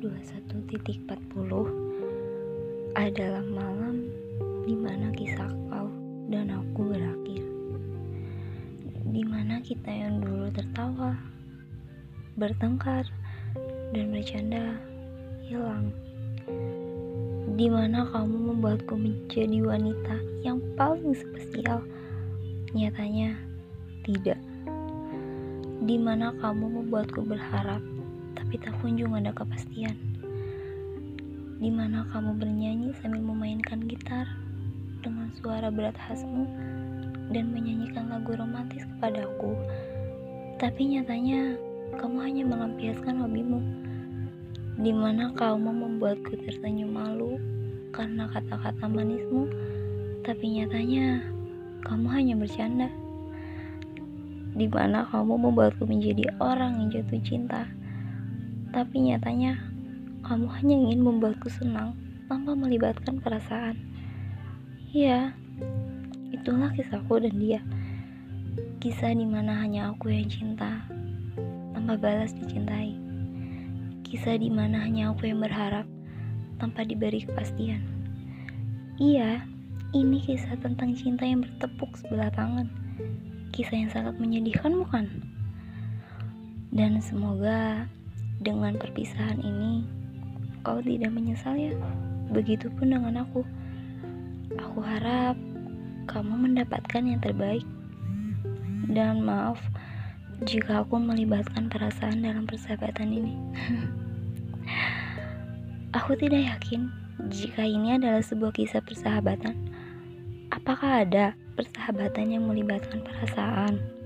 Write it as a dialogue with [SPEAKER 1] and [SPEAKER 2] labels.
[SPEAKER 1] 21.40 adalah malam di mana kisah kau dan aku berakhir. Di mana kita yang dulu tertawa, bertengkar, dan bercanda hilang. Di mana kamu membuatku menjadi wanita yang paling spesial. Nyatanya tidak. Di mana kamu membuatku berharap tapi tak kunjung ada kepastian. Di mana kamu bernyanyi sambil memainkan gitar dengan suara berat khasmu dan menyanyikan lagu romantis kepadaku. Tapi nyatanya kamu hanya melampiaskan hobimu. Di mana kamu membuatku tersenyum malu karena kata-kata manismu, tapi nyatanya kamu hanya bercanda. Di mana kamu membuatku menjadi orang yang jatuh cinta tapi nyatanya kamu hanya ingin membuatku senang tanpa melibatkan perasaan. Iya, itulah kisahku dan dia. Kisah di mana hanya aku yang cinta tanpa balas dicintai. Kisah di mana hanya aku yang berharap tanpa diberi kepastian. Iya, ini kisah tentang cinta yang bertepuk sebelah tangan. Kisah yang sangat menyedihkan bukan? Dan semoga dengan perpisahan ini, kau tidak menyesal ya? Begitupun dengan aku. Aku harap kamu mendapatkan yang terbaik. Dan maaf jika aku melibatkan perasaan dalam persahabatan ini. aku tidak yakin jika ini adalah sebuah kisah persahabatan. Apakah ada persahabatan yang melibatkan perasaan?